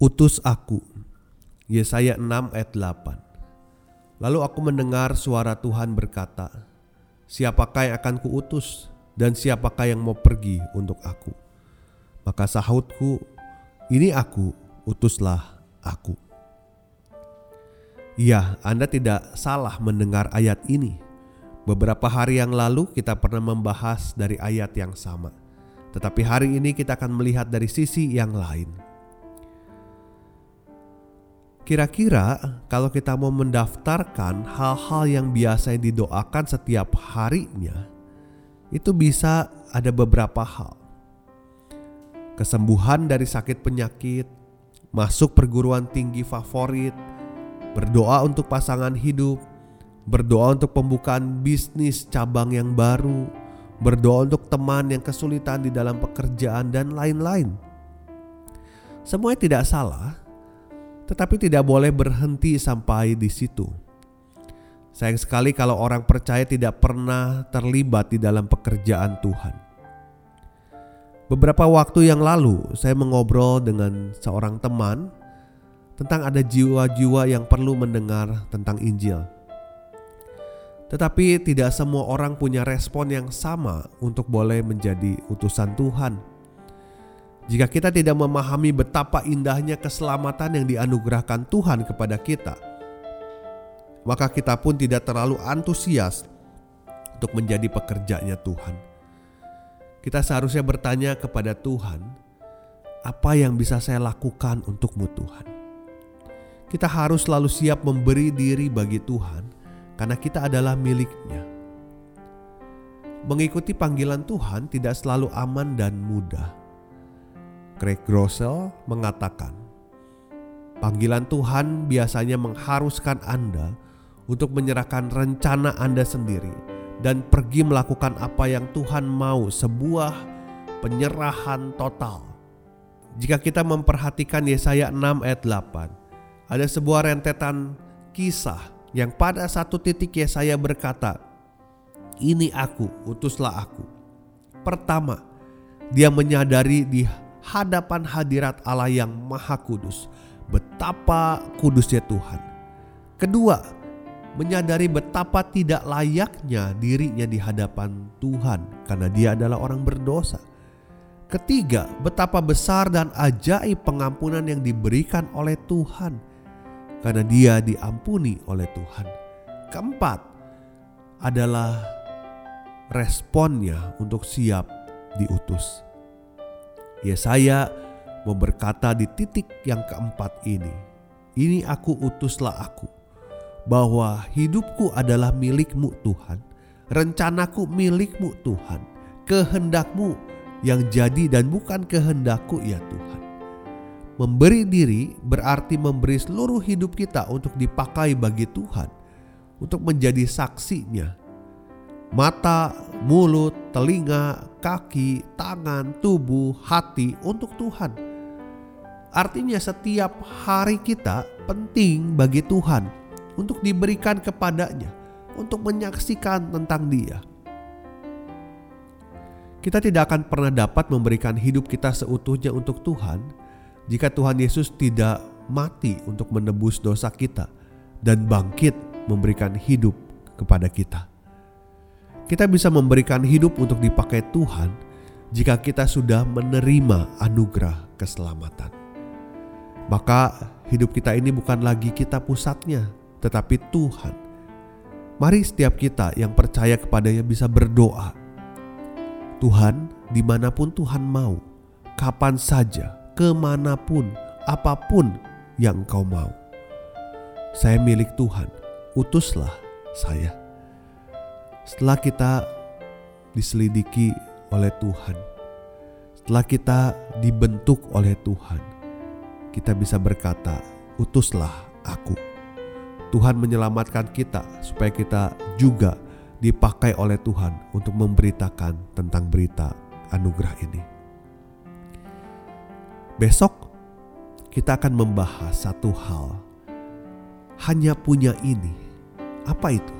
Utus aku. Yesaya 6 ayat 8. Lalu aku mendengar suara Tuhan berkata, Siapakah yang akan kuutus dan siapakah yang mau pergi untuk aku? Maka sahutku, ini aku, utuslah aku. Ya, Anda tidak salah mendengar ayat ini. Beberapa hari yang lalu kita pernah membahas dari ayat yang sama. Tetapi hari ini kita akan melihat dari sisi yang lain. Kira-kira kalau kita mau mendaftarkan hal-hal yang biasa didoakan setiap harinya, itu bisa ada beberapa hal. Kesembuhan dari sakit penyakit, masuk perguruan tinggi favorit, berdoa untuk pasangan hidup, berdoa untuk pembukaan bisnis cabang yang baru, berdoa untuk teman yang kesulitan di dalam pekerjaan, dan lain-lain. Semuanya tidak salah, tetapi tidak boleh berhenti sampai di situ. Sayang sekali kalau orang percaya tidak pernah terlibat di dalam pekerjaan Tuhan. Beberapa waktu yang lalu, saya mengobrol dengan seorang teman tentang ada jiwa-jiwa yang perlu mendengar tentang Injil. Tetapi tidak semua orang punya respon yang sama untuk boleh menjadi utusan Tuhan. Jika kita tidak memahami betapa indahnya keselamatan yang dianugerahkan Tuhan kepada kita, maka kita pun tidak terlalu antusias untuk menjadi pekerjanya Tuhan. Kita seharusnya bertanya kepada Tuhan, apa yang bisa saya lakukan untukmu Tuhan? Kita harus selalu siap memberi diri bagi Tuhan karena kita adalah miliknya. Mengikuti panggilan Tuhan tidak selalu aman dan mudah Craig Groeschel mengatakan, panggilan Tuhan biasanya mengharuskan Anda untuk menyerahkan rencana Anda sendiri dan pergi melakukan apa yang Tuhan mau, sebuah penyerahan total. Jika kita memperhatikan Yesaya 6 ayat 8, ada sebuah rentetan kisah yang pada satu titik Yesaya berkata, "Ini aku, utuslah aku." Pertama, dia menyadari di hadapan hadirat Allah yang Maha Kudus. Betapa kudusnya Tuhan. Kedua, menyadari betapa tidak layaknya dirinya di hadapan Tuhan karena dia adalah orang berdosa. Ketiga, betapa besar dan ajaib pengampunan yang diberikan oleh Tuhan karena dia diampuni oleh Tuhan. Keempat, adalah responnya untuk siap diutus. Yesaya mau berkata di titik yang keempat ini, ini aku utuslah aku, bahwa hidupku adalah milikmu Tuhan, rencanaku milikmu Tuhan, kehendakmu yang jadi dan bukan kehendakku ya Tuhan. Memberi diri berarti memberi seluruh hidup kita untuk dipakai bagi Tuhan, untuk menjadi saksinya. Mata, mulut, telinga, kaki, tangan, tubuh, hati untuk Tuhan. Artinya, setiap hari kita penting bagi Tuhan untuk diberikan kepadanya, untuk menyaksikan tentang Dia. Kita tidak akan pernah dapat memberikan hidup kita seutuhnya untuk Tuhan jika Tuhan Yesus tidak mati untuk menebus dosa kita dan bangkit memberikan hidup kepada kita. Kita bisa memberikan hidup untuk dipakai Tuhan jika kita sudah menerima anugerah keselamatan. Maka hidup kita ini bukan lagi kita pusatnya, tetapi Tuhan. Mari setiap kita yang percaya kepadanya bisa berdoa. Tuhan, di mana pun Tuhan mau, kapan saja, ke mana pun, apa pun yang engkau mau. Saya milik Tuhan, utuslah saya. Setelah kita diselidiki oleh Tuhan, setelah kita dibentuk oleh Tuhan, kita bisa berkata, "Utuslah aku." Tuhan menyelamatkan kita supaya kita juga dipakai oleh Tuhan untuk memberitakan tentang berita anugerah ini. Besok kita akan membahas satu hal. Hanya punya ini. Apa itu?